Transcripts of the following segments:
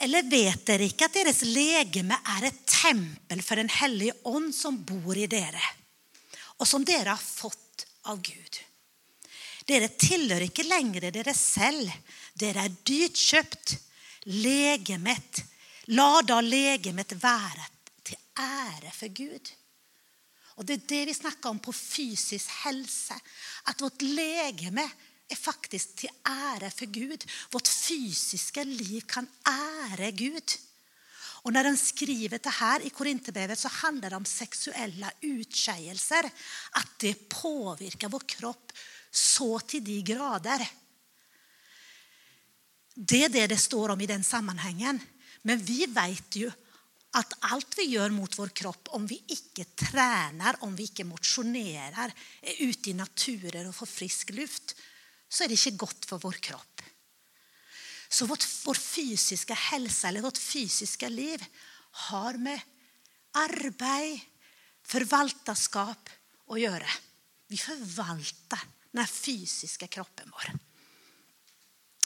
Eller vet dere ikke at deres legeme er et tempel for Den hellige ånd som bor i dere, og som dere har fått av Gud? Dere tilhører ikke lenger dere selv. Dere er dyrt kjøpt. Legemet. La da legemet være til ære for Gud. Och Det är det vi snackar om på fysisk hälsa, att vårt legeme är faktiskt till ära för Gud. Vårt fysiska liv kan ära Gud. Och när den skriver det här i Korinthierbrevet så handlar det om sexuella utsägelser. Att det påverkar vår kropp så till de grader. Det är det det står om i den sammanhangen. Men vi vet ju att allt vi gör mot vår kropp, om vi inte tränar, om vi inte motionerar, är ute i naturen och får frisk luft, så är det inte gott för vår kropp. Så vårt, vår fysiska hälsa eller vårt fysiska liv har med arbete, förvaltarskap att göra. Vi förvaltar den fysiska kroppen vår.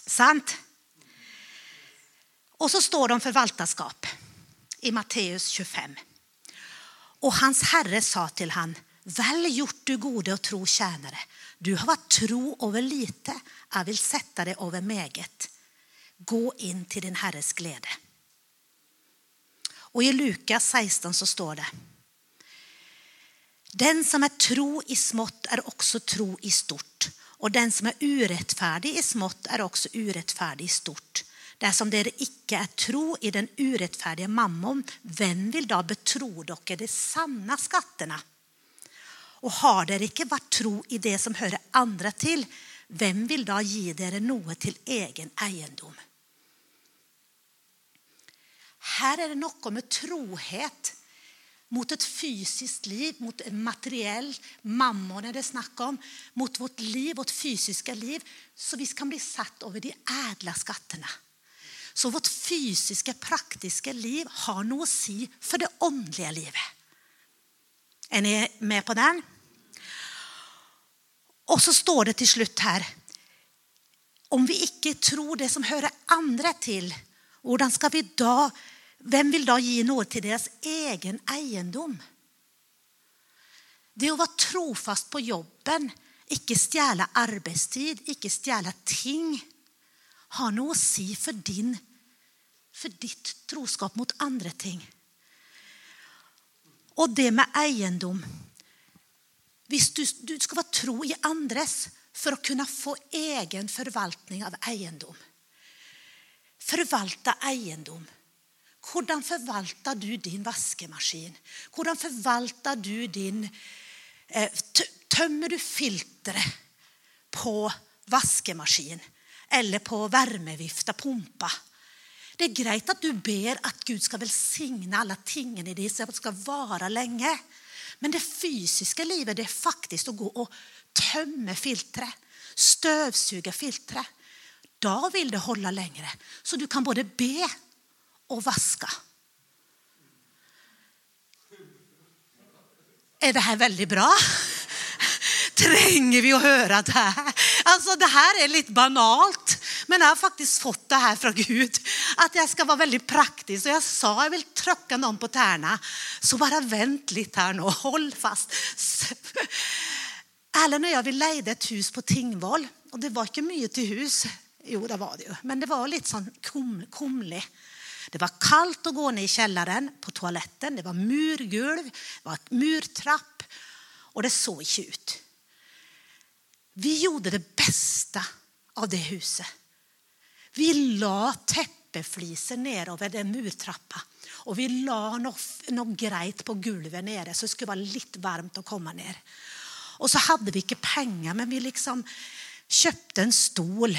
Sant? Och så står det om förvaltarskap i Matteus 25. Och hans herre sa till han, väl gjort du gode och tro tjänare. Du har varit tro över lite, jag vill sätta dig över meget. Gå in till din herres glädje. Och i Lukas 16 så står det. Den som är tro i smått är också tro i stort. Och den som är urättfärdig i smått är också urättfärdig i stort. Det som det icke är tro i den urättfärdiga mammon, vem vill då betro är de sanna skatterna? Och har dere inte varit tro i det som hör andra till, vem vill då ge dere något till egen egendom? Här är det något med trohet mot ett fysiskt liv, mot en materiell mammon är det snack om, mot vårt liv, vårt fysiska liv, så vi kan bli satt över de ädla skatterna. Så vårt fysiska, praktiska liv har något att säga för det andliga livet. Är ni med på den? Och så står det till slut här. Om vi icke tror det som hör andra till, hur ska vi då, vem vill då ge något till deras egen egendom? Det är att vara trofast på jobben, icke stjäla arbetstid, icke stjäla ting, har något att säga för, din, för ditt troskap mot andra ting. Och det med egendom. Visst, du, du ska vara tro i andres för att kunna få egen förvaltning av egendom. Förvalta egendom. Hur förvaltar du din vaskemaskin? Hur förvaltar du din... Eh, tömmer du filtret på vaskemaskin eller på värmevifta, pumpa? Det är grejt att du ber att Gud ska välsigna alla tingen i dig så att det ska vara länge. Men det fysiska livet är faktiskt att gå och tömma filtret, stövsuga filtret. Då vill det hålla längre så du kan både be och vaska. Är det här väldigt bra? Tränger vi att höra det här? Alltså det här är lite banalt, men jag har faktiskt fått det här från Gud. Att jag ska vara väldigt praktisk. Och jag sa, jag vill trycka någon på tärna. Så bara vänt lite här nu, håll fast. Erlend och jag vi lejde ett hus på Tingvoll. Och det var inte mycket till hus. Jo, det var det ju. Men det var lite sån kumlig. Det var kallt att gå ner i källaren på toaletten. Det var murgolv, det var ett murtrapp och det såg inte ut. Vi gjorde det bästa av det huset. Vi la teppefliser ner över den murtrappa och vi la något, något grejt på golvet nere så det skulle vara lite varmt att komma ner. Och så hade vi inte pengar men vi liksom köpte en stol.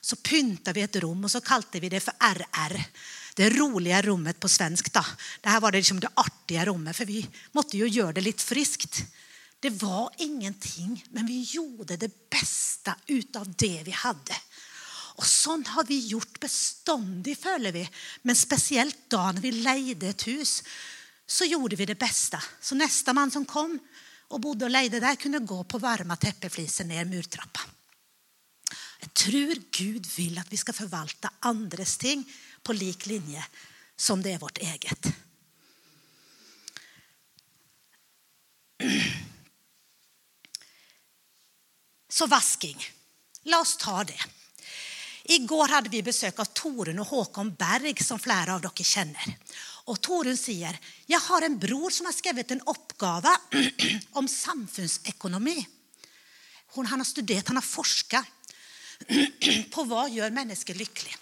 Så pyntade vi ett rum och så kallade vi det för RR. Det roliga rummet på svensk. Då. Det här var det, liksom det artiga rummet för vi måste ju göra det lite friskt. Det var ingenting, men vi gjorde det bästa utav det vi hade. Och sånt har vi gjort beståndigt, följer vi. Men speciellt då när vi lejde ett hus så gjorde vi det bästa. Så nästa man som kom och bodde och lejde där kunde gå på varma täppefliser ner murtrappan. Jag tror Gud vill att vi ska förvalta andres ting på lik linje som det är vårt eget. Så vasking, låt oss ta det. Igår hade vi besök av Torun och Håkon Berg som flera av er känner. Och Torun säger, jag har en bror som har skrivit en uppgave om samhällsekonomi. Hon, han har studerat, han har forskat på vad gör människor lyckliga.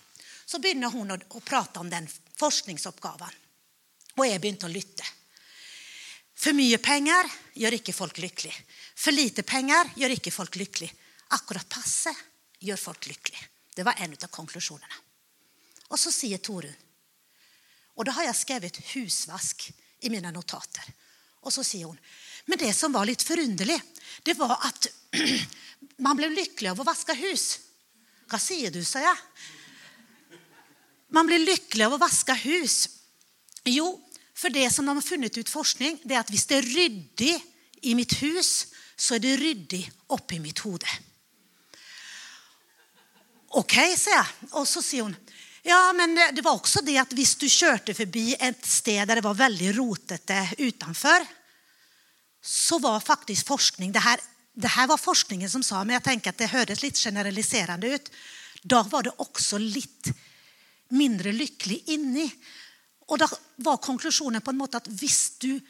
Så börjar hon att prata om den forskningsuppgaven. Och jag började att lyssna. För mycket pengar gör inte folk lyckliga. För lite pengar gör inte folk lyckliga. Akkurat passe gör folk lyckliga. Det var en av konklusionerna. Och så säger Torun, och då har jag skrivit husvask i mina notater. Och så säger hon, men det som var lite förunderligt, det var att man blev lycklig av att vaska hus. Vad säger du, sa jag. Man blir lycklig av att vaska hus. Jo, för det som de har funnit ut forskning, det är att visst det är ryddigt i mitt hus så är det ryddigt uppe i mitt huvud. Okej, okay, säger jag. Och så säger hon, ja men det var också det att visst du körde förbi ett ställe där det var väldigt rotet eh, utanför så var faktiskt forskning, det här, det här var forskningen som sa, men jag tänker att det hördes lite generaliserande ut. Då var det också lite mindre lycklig inne. Och då var konklusionen på en måte att visst du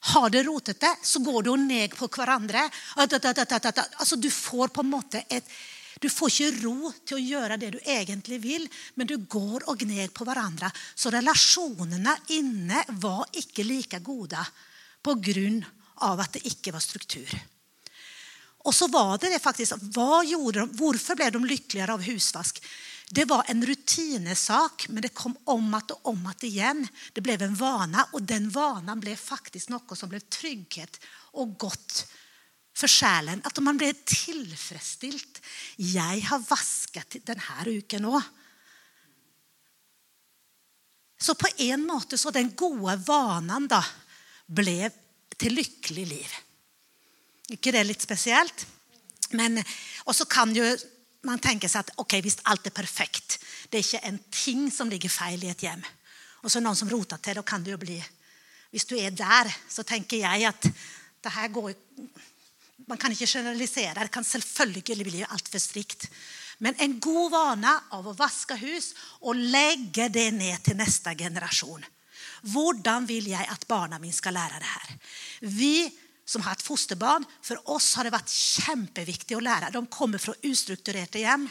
har det rotet eh, så går du och neg på varandra. Alltså du får på en måte ett du får inte ro till att göra det du egentligen vill, men du går och gneg på varandra. Så relationerna inne var inte lika goda på grund av att det inte var struktur. Och så var det, det faktiskt, vad gjorde de, varför blev de lyckligare av husvask? Det var en rutinesak, men det kom om att och om att igen. Det blev en vana och den vanan blev faktiskt något som blev trygghet och gott för själen. Att man blir tillfredsställd. Jag har vaskat den här uken också. Så på en måte så den goda vanan då blev till lycklig liv. Inte det är lite speciellt? Men, och så kan ju man tänka sig att okej, okay, visst allt är perfekt. Det är inte en ting som ligger fel i ett hem. Och så någon som rotar till, det. då kan det ju bli, Om du är där så tänker jag att det här går, man kan inte generalisera, det kan självklart bli allt för strikt. Men en god vana av att vaska hus och lägga det ner till nästa generation. Hur vill jag att barnen min ska lära det här? Vi som har ett fosterbarn, för oss har det varit jätteviktigt att lära. De kommer från ostrukturerade hem.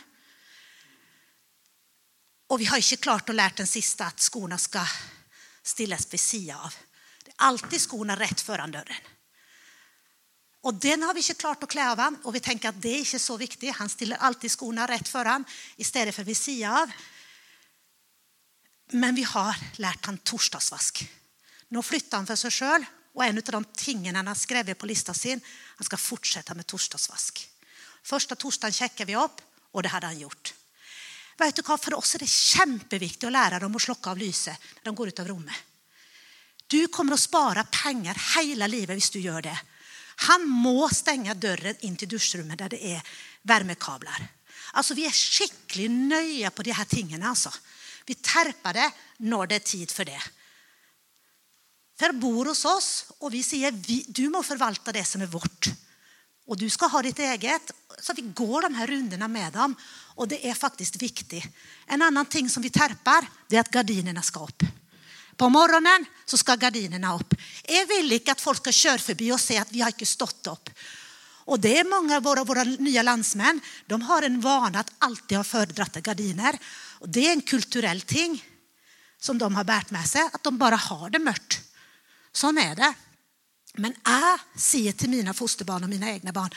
Och vi har inte klart att lära den sista att skorna ska stillas vid sidan av. Det är alltid skorna rätt föran dörren. Och den har vi inte klart att klä av och vi tänker att det är inte så viktigt. Han ställer alltid skorna rätt i istället för vid sidan av. Men vi har lärt han torsdagsvask. Nu flyttar han för sig själv och en av de tingen han har skrivit på lista sin, han ska fortsätta med torsdagsvask. Första torsdagen checkar vi upp och det hade han gjort. Vet du hva? för oss är det jätteviktigt att lära dem att slokke av lyset när de går ut av rummet. Du kommer att spara pengar hela livet om du gör det. Han må stänga dörren in till duschrummet där det är värmekablar. Alltså vi är skickligt nöjda på de här tingen. Alltså. Vi terpar det när det är tid för det. För bor hos oss och vi säger vi, du må förvalta det som är vårt. Och du ska ha ditt eget. Så vi går de här rundorna med dem. Och det är faktiskt viktigt. En annan ting som vi terpar det är att gardinerna ska upp. På morgonen så ska gardinerna upp. Är vill att folk ska köra förbi och säga att vi har inte stått upp. Och det är många av våra, våra nya landsmän. De har en vana att alltid ha fördratta gardiner. Och det är en kulturell ting som de har bärt med sig. Att de bara har det mörkt. Så är det. Men jag säger till mina fosterbarn och mina egna barn,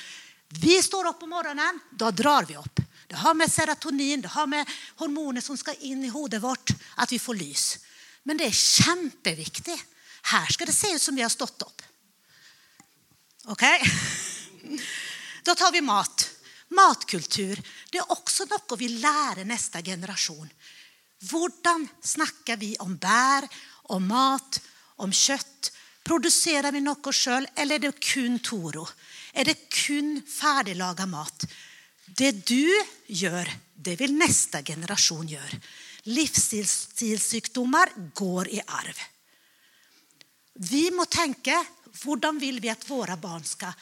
vi står upp på morgonen, då drar vi upp. Det har med serotonin, det har med hormoner som ska in i huvudet vårt, att vi får lys. Men det är jätteviktigt. Här ska det se ut som vi har stått upp. Okej? Okay? Då tar vi mat. Matkultur, det är också något vi lär nästa generation. Hur snackar vi om bär, om mat, om kött? Producerar vi något själv eller är det kun Toro? Är det kun färdiglagad mat? Det du gör, det vill nästa generation göra. Livsstilssjukdomar går i arv. Vi må tänka, hur vill vi att våra barn ska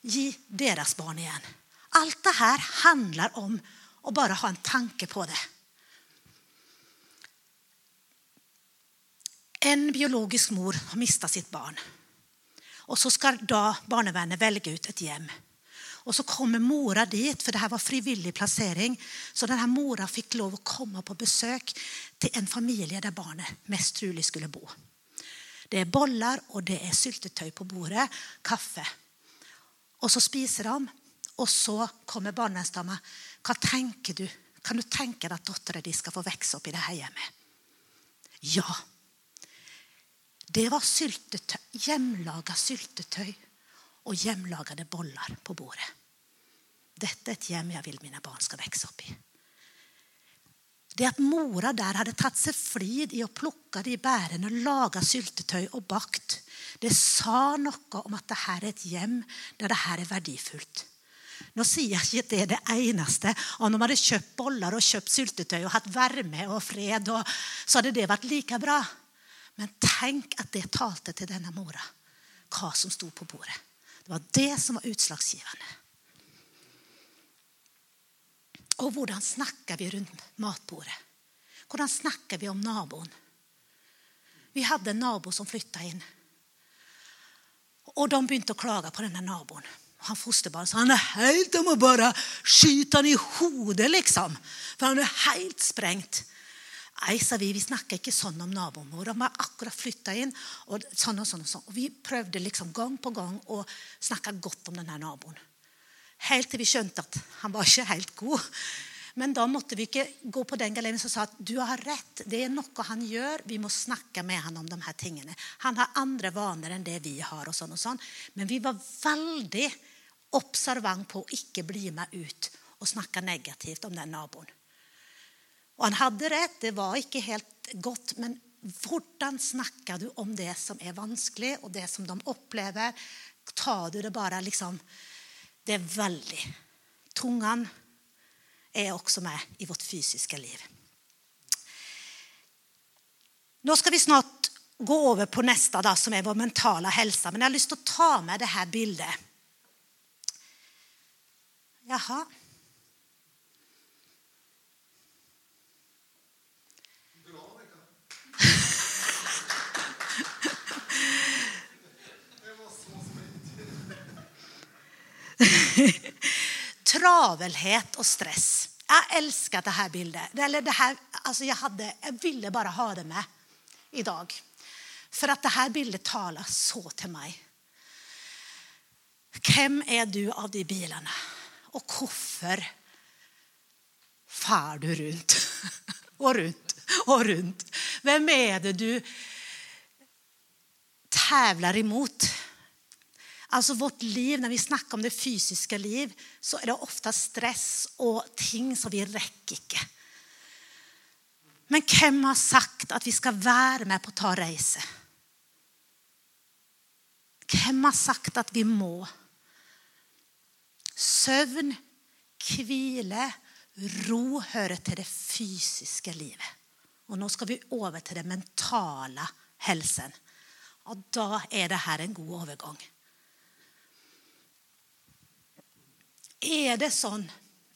ge deras barn igen? Allt det här handlar om att bara ha en tanke på det. En biologisk mor har mistat sitt barn. och Så ska då barnevernet välja ut ett hem. Och Så kommer mora dit, för det här var frivillig placering, Så den här mora fick lov att komma på besök till en familj där barnet mest troligt skulle bo. Det är bollar och det är syltetöj på bordet, kaffe. Och så spiser de, och så kommer barnevernsdama. Vad tänker du? Kan du tänka dig att dottern din ska få växa upp i det här hemmet? Ja. Det var syltetöj, jämlaga syltetöj och jämlagade bollar på bordet. Detta är ett hem jag vill mina barn ska växa upp i. Det att mora där hade tagit sig frid i att plocka de och laga syltetöj och bakt, det sa något om att det här är ett hem där det här är värdefullt. Nu säger jag inte att det är det enaste. Om de hade köpt bollar och köpt syltetöj och haft värme och fred, och, så hade det varit lika bra. Men tänk att det talte till denna mora, vad som stod på bordet. Det var det som var utslagsgivande. Och hur snackar vi runt matbordet? Hur snackar vi om nabon? Vi hade en nabo som flyttade in. Och de började klaga på den här nabon. Han fosterbarn sa han är helt, om att bara skjuta i hodet, liksom. För han är helt sprängt. Nej, sa vi, vi snackar inte sånt om nabon vår. De har akkurat flyttat in och sånt och sånt. Och sånt. Och vi prövde liksom gång på gång att snacka gott om den här nabon. Helt til vi skjønte at han var ikke helt god. Men da måtte vi ikke gå på den galeien som sa at du har rett. Det er noe han gjør. Vi må snakke med han om de her tingene. Han har andre vaner enn det vi har. og sånn og sånn. Men vi var veldig observant på å ikke bli med ut og snakke negativt om den naboen. Og han hadde rett, det var ikke helt godt. Men hvordan snakker du om det som er vanskelig, og det som de opplever? Tar du det bare liksom det är väldigt. Tungan är också med i vårt fysiska liv. Nu ska vi snart gå över på nästa da, som är vår mentala hälsa, Men jag har lust att ta med det här bilden. Jaha. Travelhet och stress. Jag älskar det här bilden. Eller det här, alltså jag, hade, jag ville bara ha det med idag. För att det här bilden talar så till mig. Vem är du av de bilarna? Och varför far du runt? Och runt? Och runt? Vem är det du tävlar emot? Alltså vårt liv, när vi snackar om det fysiska liv, så är det ofta stress och ting som vi räcker inte. Men vem har sagt att vi ska vara med på att ta reise? Vem har sagt att vi må? Sövn, kvile, ro hör till det fysiska livet. Och nu ska vi över till den mentala, hälsan. Och då är det här en god övergång. Är det så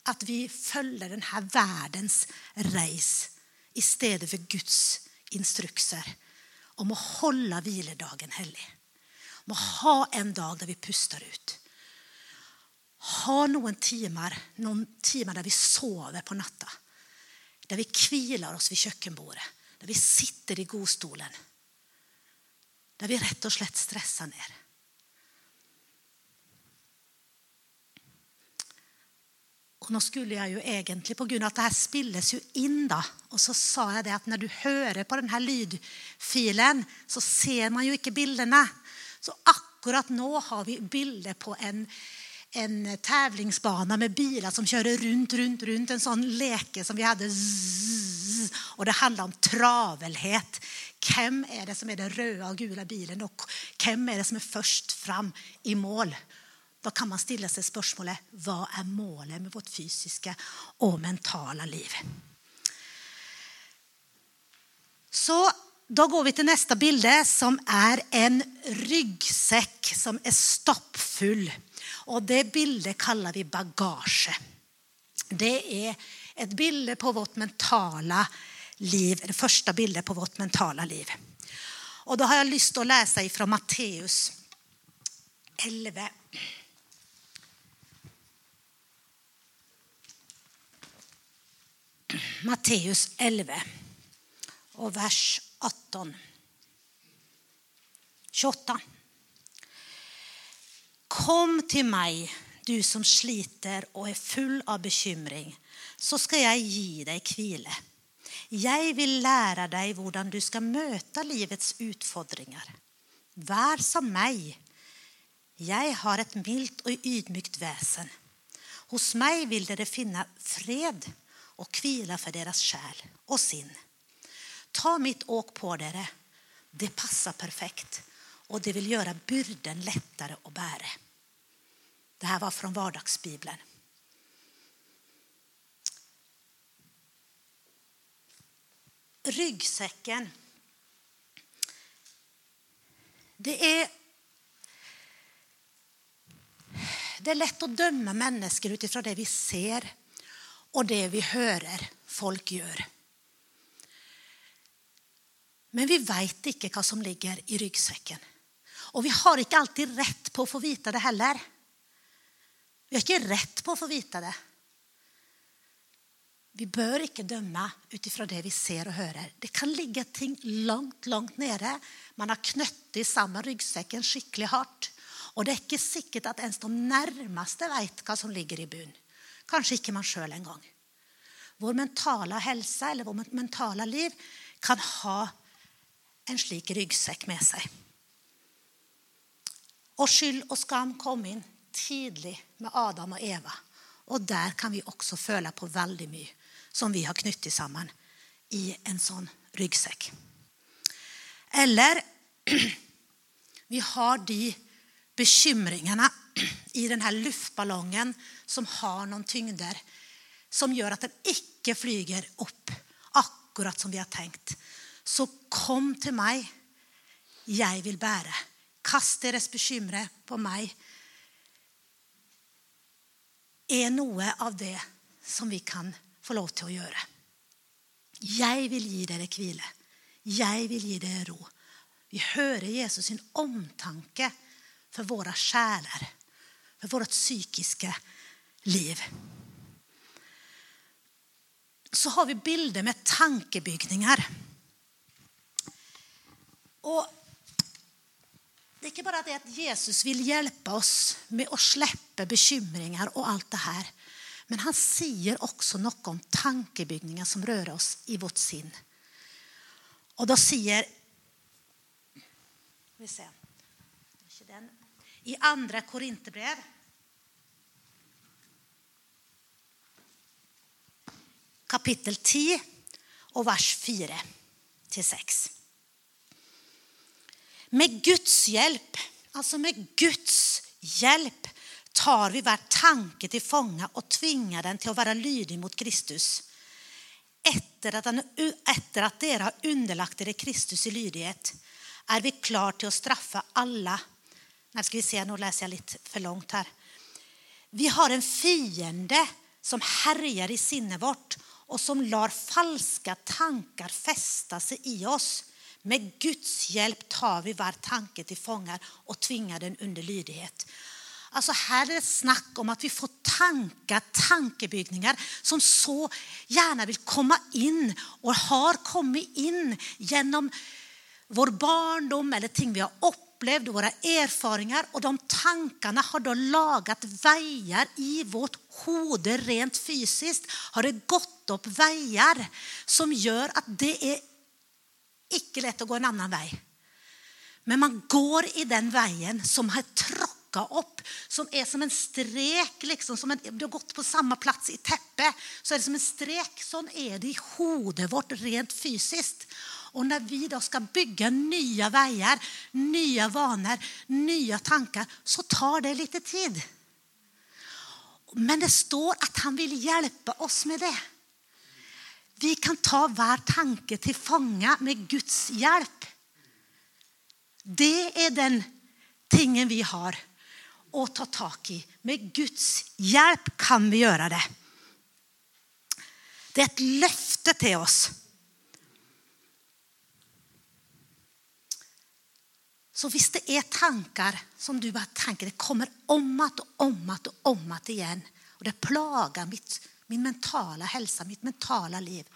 att vi följer den här världens i istället för Guds instrukser om att hålla vilodagen helig. Om att ha en dag där vi pustar ut. Ha någon timmar, någon timmar där vi sover på natta. Där vi kvilar oss vid köksbordet? Där vi sitter i godstolen. Där vi rätt och slett stressar ner? Och nå skulle jag ju egentligen, på grund av att det här spilles ju in då, och så sa jag det att när du hör på den här ljudfilen så ser man ju inte bilderna. Så akkurat nu har vi bilder på en, en tävlingsbana med bilar som kör runt, runt, runt. En sån leke som vi hade. Och det handlar om travelhet. Vem är det som är den röda och gula bilen, och vem är det som är först fram i mål? Da kan man stille seg spørsmålet hva er målet med vårt fysiske og mentale liv. Så då går vi till nästa bild som är en ryggsäck som är stoppfull. Och det bildet kallar vi bagage. Det är ett bild på vårt mentala liv, det första bilden på vårt mentala liv. Och då har jag lust att läsa ifrån Matteus 11. Matteus 11 och vers 18. 28. Kom till mig, du som sliter och är full av bekymring, så ska jag ge dig kvile. Jag vill lära dig hur du ska möta livets utfordringar. Var som mig. Jag har ett milt och ydmykt väsen. Hos mig vill dere finna fred och kvila för deras själ och sin. Ta mitt åk på dere. Det passar perfekt och det vill göra byrden lättare att bära. Det här var från vardagsbibeln. Ryggsäcken. Det är, det är lätt att döma människor utifrån det vi ser och det vi hör folk gör. Men vi vet inte vad som ligger i ryggsäcken. Och vi har inte alltid rätt på att få veta det heller. Vi har inte rätt på att få veta det. Vi bör inte döma utifrån det vi ser och hör. Det kan ligga ting långt, långt nere. Man har knutit samman ryggsäcken skickligt hårt. Och det är inte säkert att ens de närmaste vet vad som ligger i byn. Kanske inte man själv en gång. Vår mentala hälsa eller vårt mentala liv kan ha en slik ryggsäck med sig. Och skyld och skam kom in tidigt med Adam och Eva. Och där kan vi också föla på väldigt mycket som vi har knutit samman i en sån ryggsäck. Eller vi har de bekymringarna i den här luftballongen som har någon tyngder som gör att den icke flyger upp akkurat som vi har tänkt. Så kom till mig, jag vill bära. Kast deras bekymmer på mig. är något av det som vi kan få lov till att göra. Jag vill ge dig kvile. Jag vill ge dig ro. Vi hör Jesus sin omtanke för våra själar, för vårt psykiska liv. Så har vi bilder med tankebyggningar. Och det är inte bara det att Jesus vill hjälpa oss med att släppa bekymringar och allt det här. Men han säger också något om tankebyggningar som rör oss i vårt sinne. Och då säger vi ser i andra Korinthierbrev kapitel 10 och vers 4 till 6. Med Guds hjälp, alltså med Guds hjälp tar vi var tanke till fånga och tvingar den till att vara lydig mot Kristus. Efter att, han, efter att dere har underlagt er Kristus i lydighet är vi klar till att straffa alla. Nej, ska vi se, nu läser jag lite för långt här. Vi har en fiende som härjar i sinnevårt och som lar falska tankar fästa sig i oss. Med Guds hjälp tar vi var tanke till fångar och tvingar den under lydighet. Alltså här är det snack om att vi får tankar, tankebyggningar som så gärna vill komma in och har kommit in genom vår barndom eller ting vi har upplevt, våra erfarenheter och de tankarna har då lagat vägar i vårt huvud rent fysiskt. Har det gått upp vägar som gör att det är icke lätt att gå en annan väg. Men man går i den vägen som har tråckat upp som är som en strek, liksom, som en, du har gått på samma plats i täppe, så är det som en strek. Så är det i hodet vårt rent fysiskt. Och när vi då ska bygga nya vägar, nya vanor, nya tankar så tar det lite tid. Men det står att han vill hjälpa oss med det. Vi kan ta var tanke till fånga med Guds hjälp. Det är den tingen vi har att ta tak i. Med Guds hjälp kan vi göra det. Det är ett löfte till oss. Så om det är tankar som du bara tänker, det kommer om och og om igjen og om det plagar mitt, min mentala hälsa, mitt mentala liv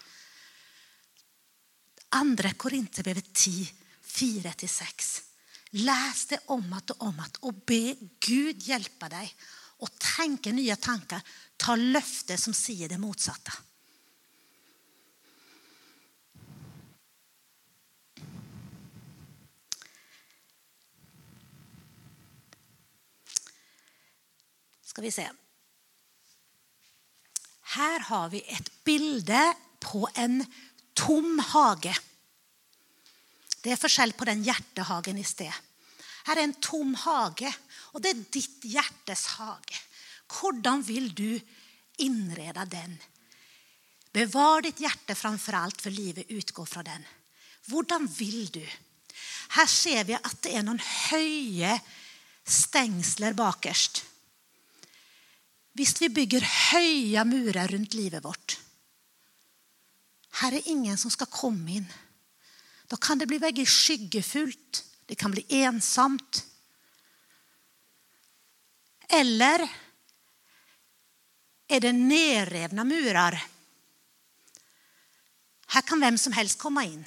Andra Korinthierbrevet 10, 4-6. Läs det om och og om igjen be Gud hjälpa dig och tänka nya tankar. Ta löfte som säger det motsatta. Ska vi se. Här har vi ett bilde på en tom hage. Det är forskjell på den hjertehagen i sted. Här är en tom hage, och det är ditt hjertes hage. Hvordan vill du inreda den? Bevar ditt hjärta framför allt, för livet utgår från den. Hvordan vill du? Här ser vi att det är någon höje stängsler bakerst. Visst, vi bygger höga murar runt livet vårt Här är ingen som ska komma in. Då kan det bli väldigt skyggefullt. Det kan bli ensamt. Eller är det nedrevne murar? Här kan vem som helst komma in.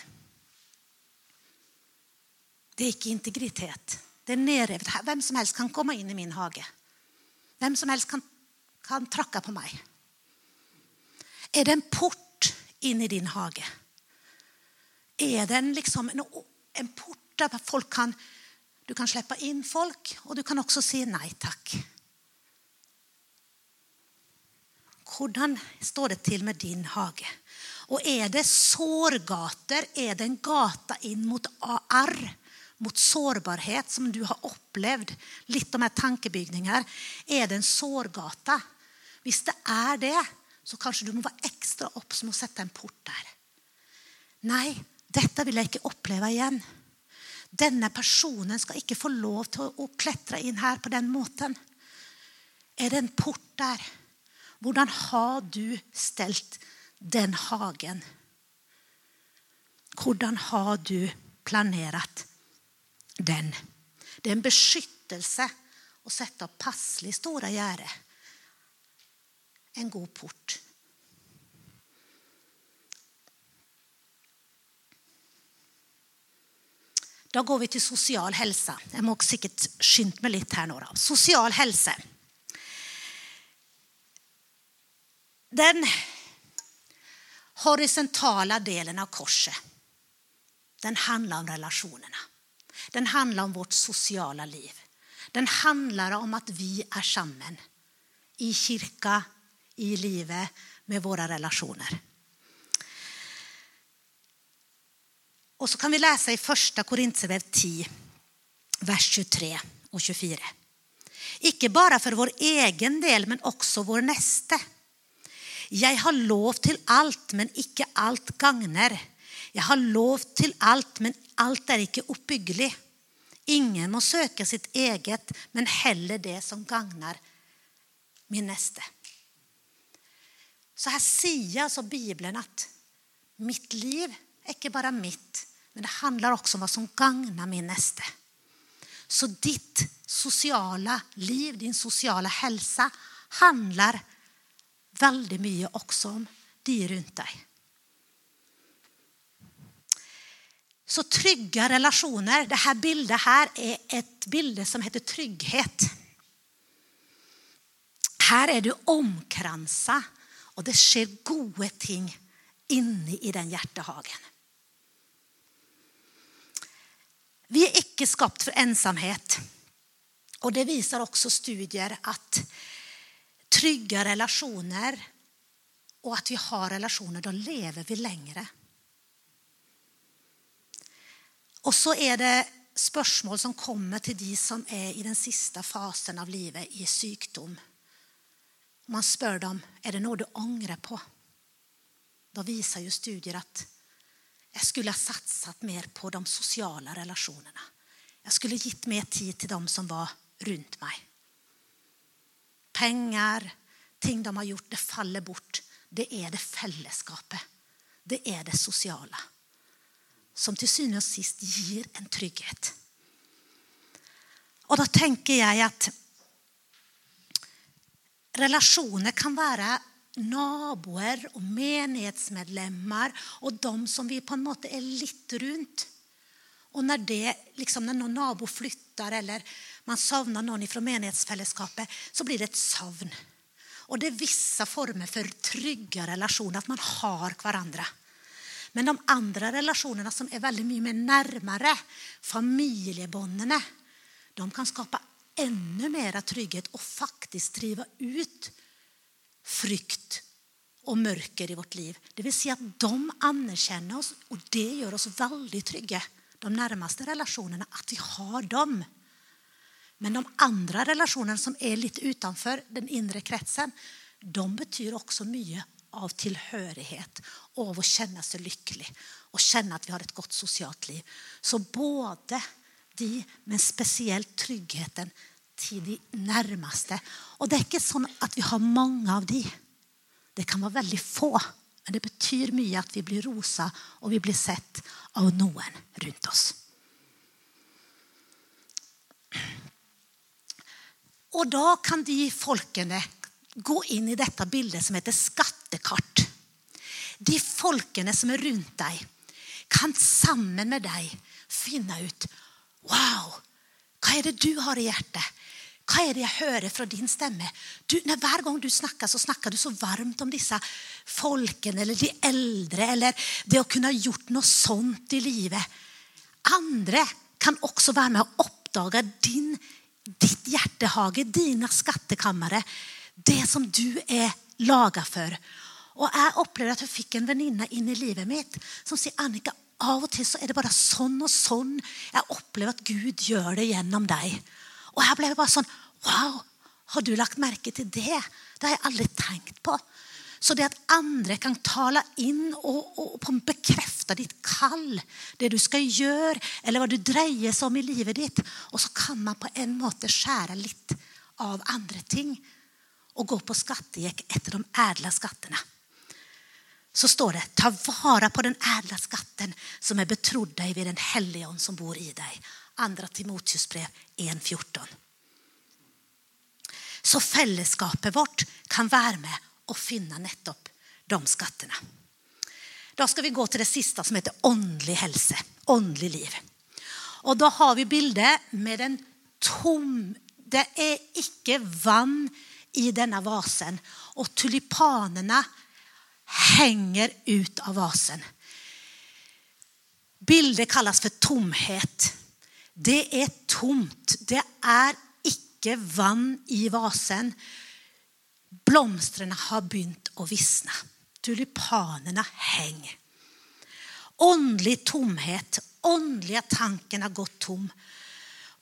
Det är inte integritet. Det är nedrevet. Vem som helst kan komma in i min hage. Vem som helst kan kan tråkke på mig? Är det en port in i din hage? Är det en, liksom, en, en port där folk kan, du kan släppa in folk, och du kan också säga nej tack? Hur står det till med din hage? Och är det sårgator? Är det en gata in mot arr? Mot sårbarhet som du har upplevt, lite de här tankebygninger. Är det en sårgata? Om det är det, så kanske du måste vara extra uppmärksam och sätta en port där. Nej, detta vill jag inte uppleva igen. Denna personen ska inte få lov att klättra in här på den måten. Är det en port där? Hur har du ställt den hagen? Hur har du planerat den? Det är en beskyttelse att sätta opp stora gärde. en god port. Da går vi till social helse. Jeg må sikkert skynde meg litt her nå. Da. Sosial helse. Den horisontala delen av korset den handlar om relationerna. Den handlar om vårt sociala liv. Den handlar om att vi är samman i kyrka, i livet med våra relationer. Och så kan vi läsa i Första Korintierbrevet 10, vers 23 och 24. Icke bara för vår egen del, men också vår nästa. Jag har lov till allt, men icke allt gagner. Jeg har lov til alt, men alt er ikke oppbyggelig. Ingen må søke sitt eget, men heller det som gagner min neste. Så här säger alltså Bibeln att mitt liv är inte bara mitt, men det handlar också om vad som gagnar min näste. Så ditt sociala liv, din sociala hälsa, handlar väldigt mycket också om de runt dig. Så trygga relationer, det här bildet här är ett bilde som heter trygghet. Här är du omkransa och det sker goda ting inne i den hjärtehagen. Vi är icke skapt för ensamhet och det visar också studier att trygga relationer och att vi har relationer, då lever vi längre. Och så är det spörsmål som kommer till de som är i den sista fasen av livet, i sjukdom. man spör dem är det något du ångrar på. då visar ju studier att jag skulle ha satsat mer på de sociala relationerna. Jag skulle gett mer tid till dem som var runt mig. Pengar, ting de har gjort, det faller bort. Det är det fällskapet. Det är det sociala som till syvende och sist ger en trygghet. Och då tänker jag att relationer kan vara naboer och menighetsmedlemmar och de som vi på något sätt är lite runt. Och när, det, liksom när någon nabo flyttar eller man savnar någon från menighetsfällskapet så blir det ett savn. Och det är vissa former för trygga relationer, att man har varandra. Men de andra relationerna som är väldigt mycket mer närmare, familjebondene, de kan skapa ännu mera trygghet och faktiskt driva ut frykt och mörker i vårt liv. Det vill säga att de anerkänner oss och det gör oss väldigt trygga. De närmaste relationerna, att vi har dem. Men de andra relationerna som är lite utanför den inre kretsen, de betyder också mycket av tillhörighet och av att känna sig lycklig och känna att vi har ett gott socialt liv. Så både de, men speciellt tryggheten till de närmaste. Och det är inte så att vi har många av de. Det kan vara väldigt få. Men det betyder mycket att vi blir rosa och vi blir sett av någon runt oss. Och då kan de folkene gå in i detta bild som heter skattekart. De folkene som är runt dig kan samman med dig finna ut wow, vad är det du har i hjärtat? Vad är det jag hör från din stämme? Du, när varje gång du snackar så snackar du så varmt om dessa folken eller de äldre eller det att kunna gjort något sånt i livet. Andra kan också vara med och uppdaga din, ditt hjärtehage, dina skattekammare det som du är lagad för. Och jag upplevde att jag fick en väninna in i livet mitt som säger Annika, av och till så är det bara sån och sån. Jag upplever att Gud gör det genom dig. Och jag blev bara sån, wow, har du lagt märke till det? Det har jag aldrig tänkt på. Så det att andra kan tala in och, och bekräfta ditt kall, det du ska göra eller vad du drejer sig om i livet ditt. Och så kan man på en måte skära lite av andra ting och gå på skattejäck efter de ädla skatterna. Så står det, ta vara på den ädla skatten som är betrodd dig vid den helion som bor i dig. Andra Timoteusbrev 1.14. Så fällskapet vårt kan vara med och finna nettopp de skatterna. Då ska vi gå till det sista som heter åndlig hälsa, åndlig liv. Och då har vi bilder med en tom, det är icke vann i denna vasen och tulipanerna hänger ut av vasen. Bilder kallas för tomhet. Det är tomt. Det är icke vann i vasen. Blomstren har bynt och vissna. Tulipanerna hänger. Åndlig tomhet, åndliga tanken har gått tom.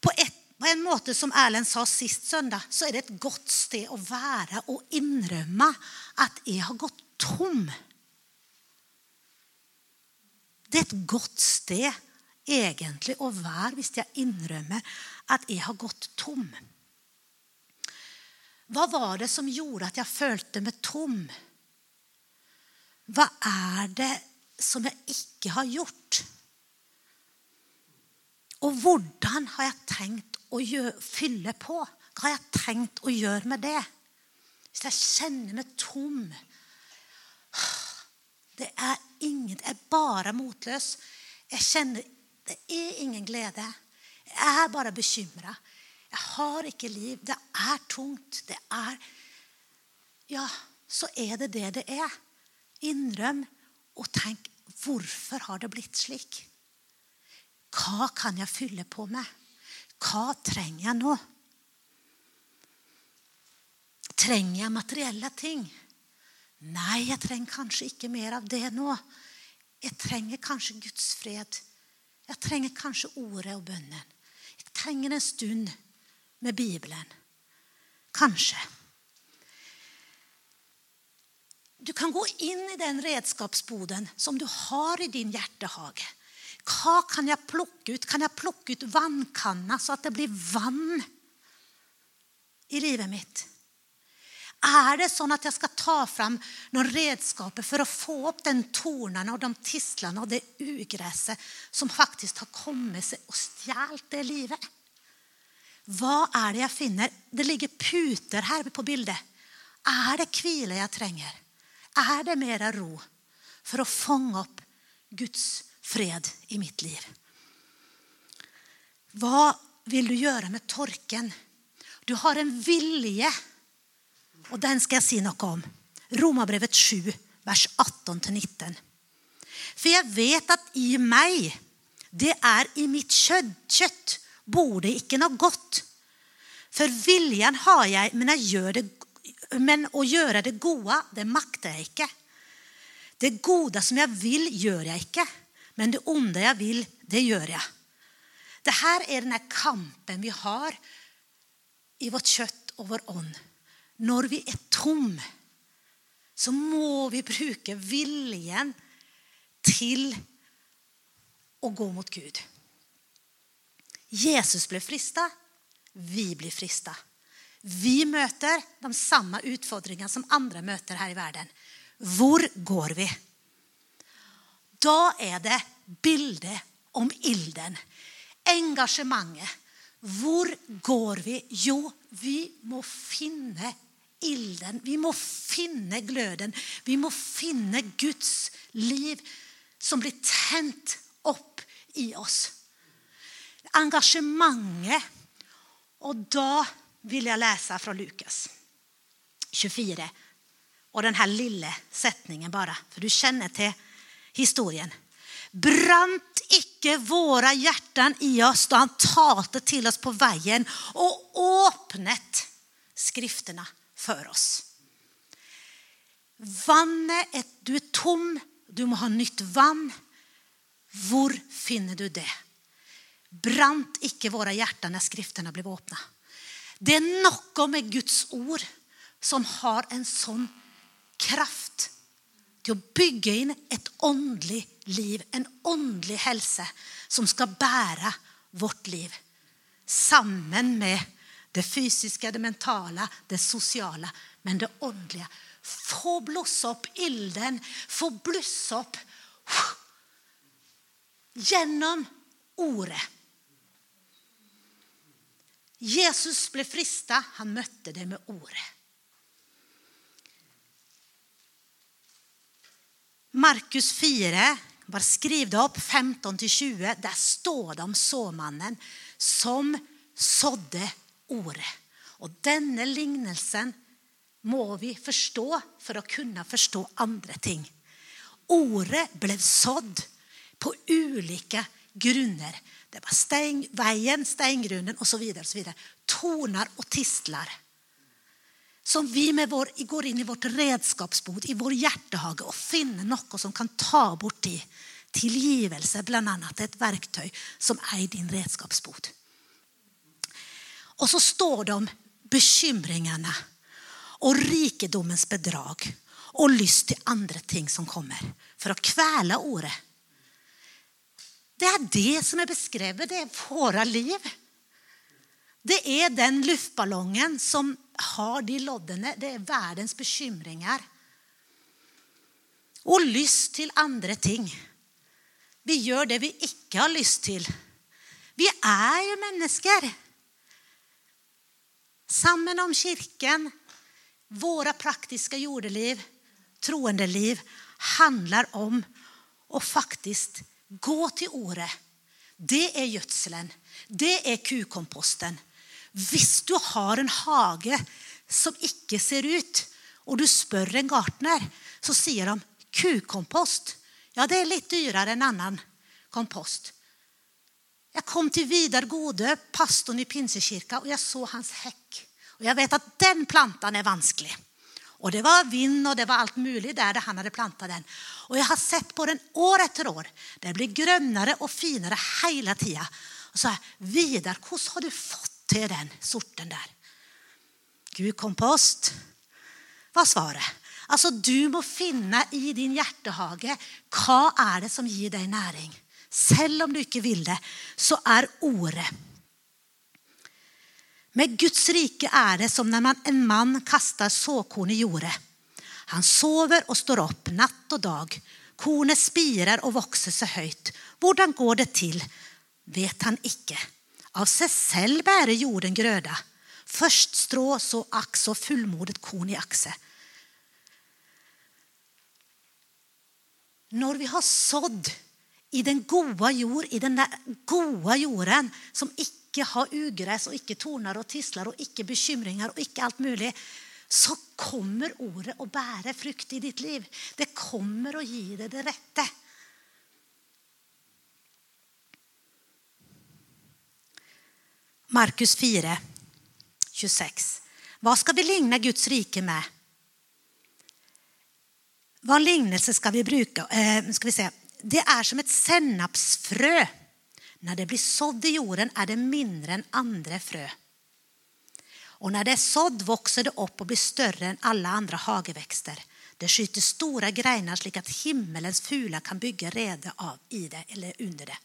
På ett på en måte som Erlend sa sist søndag, så är det ett gott sted att vara och innrømme att jag har gått tom. Det är ett gott sted egentligen att vara hvis jag innrømmer att jag har gått tom. Vad var det som gjorde att jag følte mig tom? Vad är det som jag ikke har gjort? Och hur har jag och fylla på? Vad har jag tänkt att göra med det? Hvis jag känner mig tom. Det är inget, jag är bara motlös. Jag känner, det är ingen glädje. Jag är bara bekymrad. Jag har inte liv. Det är tungt. Det är, ja, så är det det det är. Inröm och tänk, varför har det blivit slik? Vad kan jag fylla på med? Vad trenger jag nu? Trenger jag materiella ting? Nej, jag trenger kanske inte mer av det nu. Jag trenger kanske Guds fred. Jag trenger kanske ordet och bönen. Jag trenger en stund med Bibeln. Kanske. du kan gå in i den redskapsboden som du har i din hjärtehage. Vad kan jag plocka ut? Kan jag plocka ut vannkanna så att det blir vann i livet mitt? Är det så att jag ska ta fram några redskap för att få upp den tornarna och de tistlarna och det ugräset som faktiskt har kommit sig och stjält det livet? Vad är det jag finner? Det ligger puter här på bilden. Är det kvile jag tränger? Är det mera ro för att fånga upp Guds fred i mitt liv? Vad vill du göra med torken? Du har en vilje och den ska jag säga något om. Romarbrevet 7, vers 18-19. För jag vet att i mig, det är i mitt kött, bor det icke något gott. För viljan har jag, men, jag gör det, men att göra det goda, det maktar jag icke. Det goda som jag vill gör jag icke, men det onda jag vill, det gör jag. Det här är den här kampen vi har i vårt kött och vår ond. När vi är tom så må vi bruka viljan till att gå mot Gud. Jesus blev frista, vi blir frista. Vi möter de samma utfordringar som andra möter här i världen. Var går vi? Då är det bilder om ilden, engagemanget. Var går vi? Jo, vi må finna ilden. Vi må finna glöden. Vi må finna Guds liv som blir tänt upp i oss. Engagemanget. Och då vill jag läsa från Lukas 24. Och den här lilla sättningen bara, för du känner till historien. Brant icke våra hjärtan i oss då han talade till oss på vägen och öppnat skrifterna för oss. Vannet, du är tom, du må ha nytt vann. Var finner du det? Brant icke våra hjärtan när skrifterna blev öppna. Det är något med Guds ord som har en sån kraft till att bygga in ett åndligt liv, en åndlig hälsa som ska bära vårt liv samman med det fysiska, det mentala, det sociala, men det åndliga. Få blossa upp elden, få blussa upp genom ordet. Jesus blev fristad, han mötte det med ordet. Markus 4, bara skriv det upp 15 20, där står det om såmannen som sådde ordet. Och denna lignelsen må vi förstå för att kunna förstå andra ting. Ordet blev sådd på olika grunder. Det var sten, vägen, stengrunden och så vidare. Och så vidare. Tornar och tistlar. Som vi med vår, går in i vårt redskapsbod, i vår hjärtehage och finner något som kan ta bort det. Tillgivelse, bland annat ett verktyg som är i din redskapsbod. Och så står det om bekymringarna och rikedomens bedrag och lyst till andra ting som kommer för att kväla ordet. Det är det som är beskrivet, det är våra liv. Det är den luftballongen som har de loddene, det är världens bekymringar. Och lyst till andra ting. Vi gör det vi inte har lyst till. Vi är ju människor. Sammen om kyrkan, våra praktiska jordeliv, troendeliv handlar om att faktiskt gå till ordet. Det är gödseln, det är kukomposten. Hvis du har en hage som inte ser ut och du spör en gartner så säger de kukompost. Ja, det är lite dyrare än annan kompost. Jag kom till Vidar Gode, pastorn i Pinsekirka, och jag såg hans häck. Och jag vet att den plantan är vansklig. Och det var vind och det var allt möjligt där, där han hade plantat den. Och jag har sett på den år efter år. Den blir grönare och finare hela tiden. Och så här, Vidar, hur har du fått till den sorten där? Gud kompost Vad svaret. Alltså, Du må finna i din hjärtehage, vad är det som ger dig näring. Även om du inte vill det, så är ordet. Med Guds rike är det som när man, en man kastar såkorn i jorden. Han sover och står upp natt och dag. Kornet spirar och växer så högt. Hur går det till? vet han icke. Av sig själv bærer jorden gröda, först strå, så ax och fullmodet korn i axe. När vi har sådd i den goda jord, i den där goda jorden som inte har ugräs och inte tornar och tisslar och inte bekymringar och inte allt möjligt så kommer ordet att bära frukt i ditt liv. Det kommer att ge dig det rätta. Markus 4, 26. Vad ska vi likna Guds rike med? Vad lignelse ska vi bruka? Eh, ska vi säga? Det är som ett senapsfrö. När det blir sådd i jorden, är det mindre än andra frö. Och när det är sådd, växer det upp och blir större än alla andra hageväxter. Det skjuter stora grenar så att himmelens fula kan bygga rede av i det eller under det.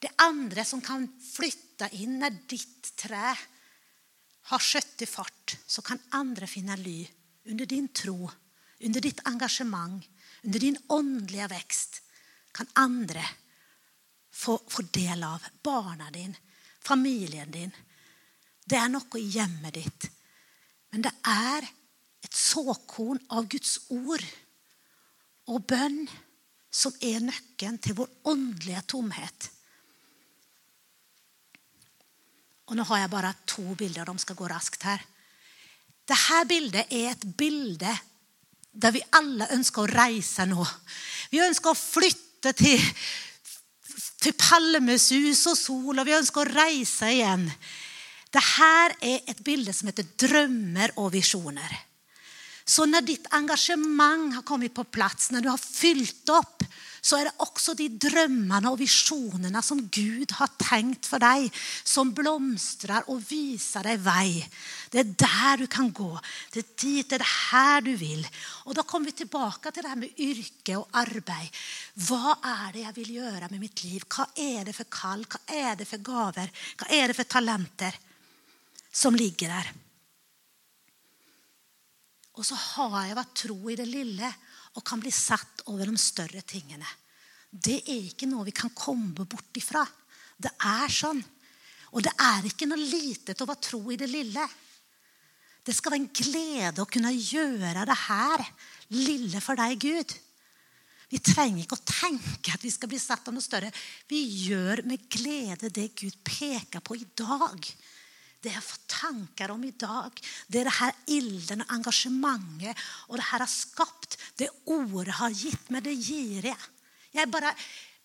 Det andra som kan flytta in när ditt trä har skjøtt i fart, så kan andra finna ly under din tro, under ditt engagemang, under din andliga växt. Kan andra få, få del av barna din, familjen din. Det är något i hemmet ditt. Men det är ett såkorn av Guds ord och bön som är nyckeln till vår andliga tomhet. Och nu har jag bara två bilder. De ska gå raskt här. Det här bildet är ett bilde där vi alla önskar att resa nu. Vi önskar att flytta till Palmes palmesus och sol, och vi önskar att resa igen. Det här är ett bilde som heter drömmar och visioner. Så när ditt engagemang har kommit på plats, när du har fyllt upp, så är det också de drömmarna och visionerna som Gud har tänkt för dig, som blomstrar och visar dig väg. Det är där du kan gå. Det är dit, det är här du vill. Och då kommer vi tillbaka till det här med yrke och arbete. Vad är det jag vill göra med mitt liv? Vad är det för kall? vad är det för gaver? vad är det för talenter som ligger där? Och så har jag varit tro i det lilla och kan bli satt över de större tingene. Det är inte något vi kan komma bort ifrån. Det är så. Och det är inte något litet att vara tro i det lilla. Det ska vara en glädje att kunna göra det här lilla för dig, Gud. Vi tränger inte att tänka att vi ska bli satta av större. Vi gör med glädje det Gud pekar på idag. dag det jag får tankar om idag, det är det här ilden och engagemanget och det här har skapat det ordet har gett mig, det ger jag. Jag är bara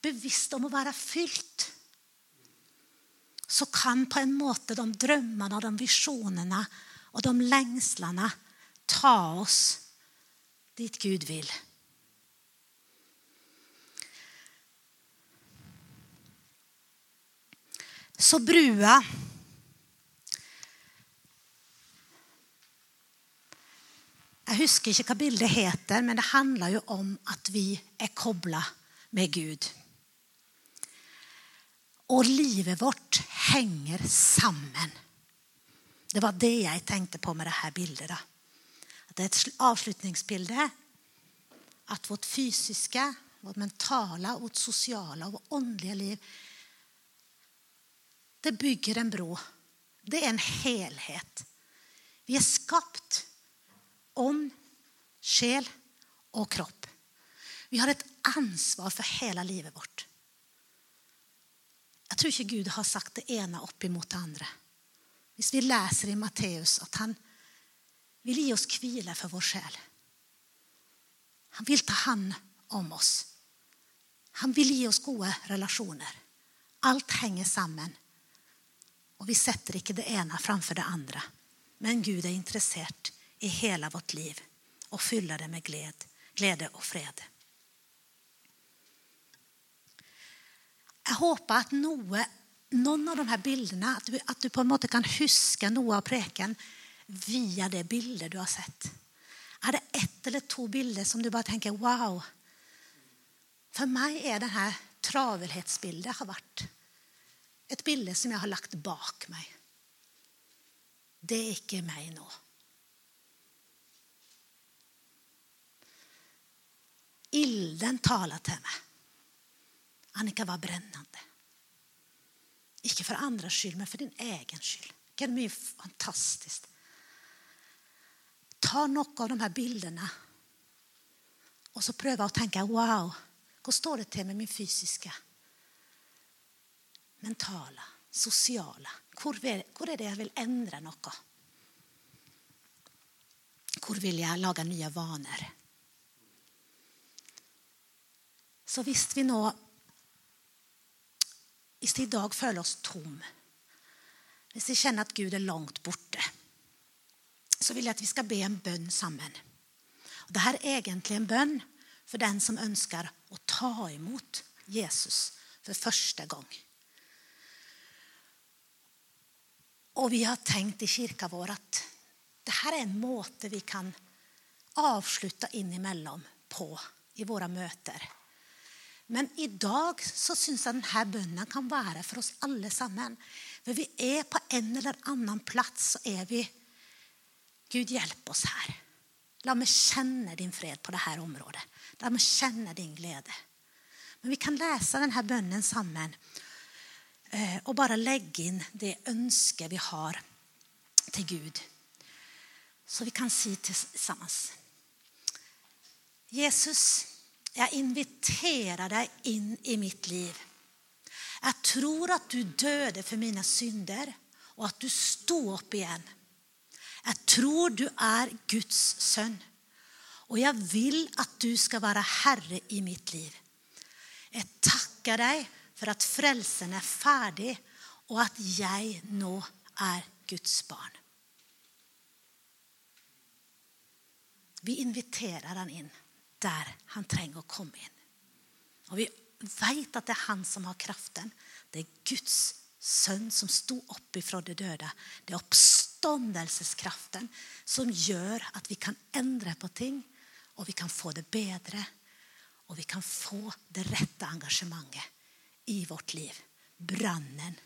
bevisst om att vara fylld. Så kan på en måte de drömmarna, de visionerna och de längslarna ta oss dit Gud vill. Så brua Jag husker inte vad bilden heter, men det handlar ju om att vi är kopplade med Gud. Och livet vårt hänger samman. Det var det jag tänkte på med de här bilderna. Det är ett avslutningsbild. Att vårt fysiska, vårt mentala, vårt sociala och vårt andliga liv Det bygger en bro. Det är en helhet. Vi är skapt ånd, själ och kropp. Vi har ett ansvar för hela livet vårt. Jag tror inte Gud har sagt det ena uppemot det andra. Visst vi läser i Matteus att han vill ge oss kvila för vår själ. Han vill ta hand om oss. Han vill ge oss goda relationer. Allt hänger samman. Och vi sätter inte det ena framför det andra. Men Gud är intresserad i hela vårt liv och fylla det med gläd, glädje och fred. Jag hoppas att noe, någon av de här bilderna, att du, att du, på en måte kan huska Noa av präken via de bilder du har sett. Är det ett eller två bilder som du bara tänker, wow? för mig är det här travelhetsbilden har varit ett bilde som jag har lagt bak mig. Det är inte meg nu. Ilden tala till meg. Annika var brännande. Icke för andras skull, men för din egen skull. Det är fantastiskt. Ta några av de här bilderna och så pröva att tänka, wow, hur står det till med min fysiska, mentala, sociala, hur är det jag vill ändra något? Hur vill jag laga nya vanor? Så visste vi nå Hvis vi i dag føler oss tom, hvis vi kjenner at Gud er langt borte, så vil jeg at vi skal be en bønn sammen. Og Dette er egentlig en bønn for den som ønsker å ta imot Jesus for første gang. Og vi har tenkt i kirka vår at dette er en måte vi kan avslutte innimellom på i våre møter. Men idag så syns att den här bönen kan vara för oss allesammans. För vi är på en eller annan plats så är vi Gud, hjälp oss här. Låt mig känna din fred på det här området. Låt mig känna din glädje. Men vi kan läsa den här bönen samman. Eh, och bara lägga in det önske vi har till Gud. Så vi kan se tillsammans. Jesus, jag inviterar dig in i mitt liv. Jag tror att du döde för mina synder, och att du stod upp igen. Jag tror du är Guds son och jag vill att du ska vara herre i mitt liv. Jag tackar dig för att frälsen är färdig och att jag nu är Guds barn. Vi inviterar han in der han trenger å komme inn. Og vi vet at det er han som har kraften. Det er Guds sønn som sto opp ifra det døde. Det er oppståndelseskraften som gjør at vi kan endre på ting, og vi kan få det bedre. Og vi kan få det rette engasjementet i vårt liv. Brannen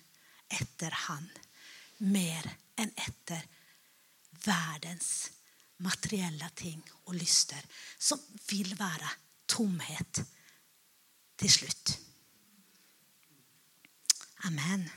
etter Han. Mer enn etter verdens materiella ting och lyster som vill vara tomhet till slut. Amen.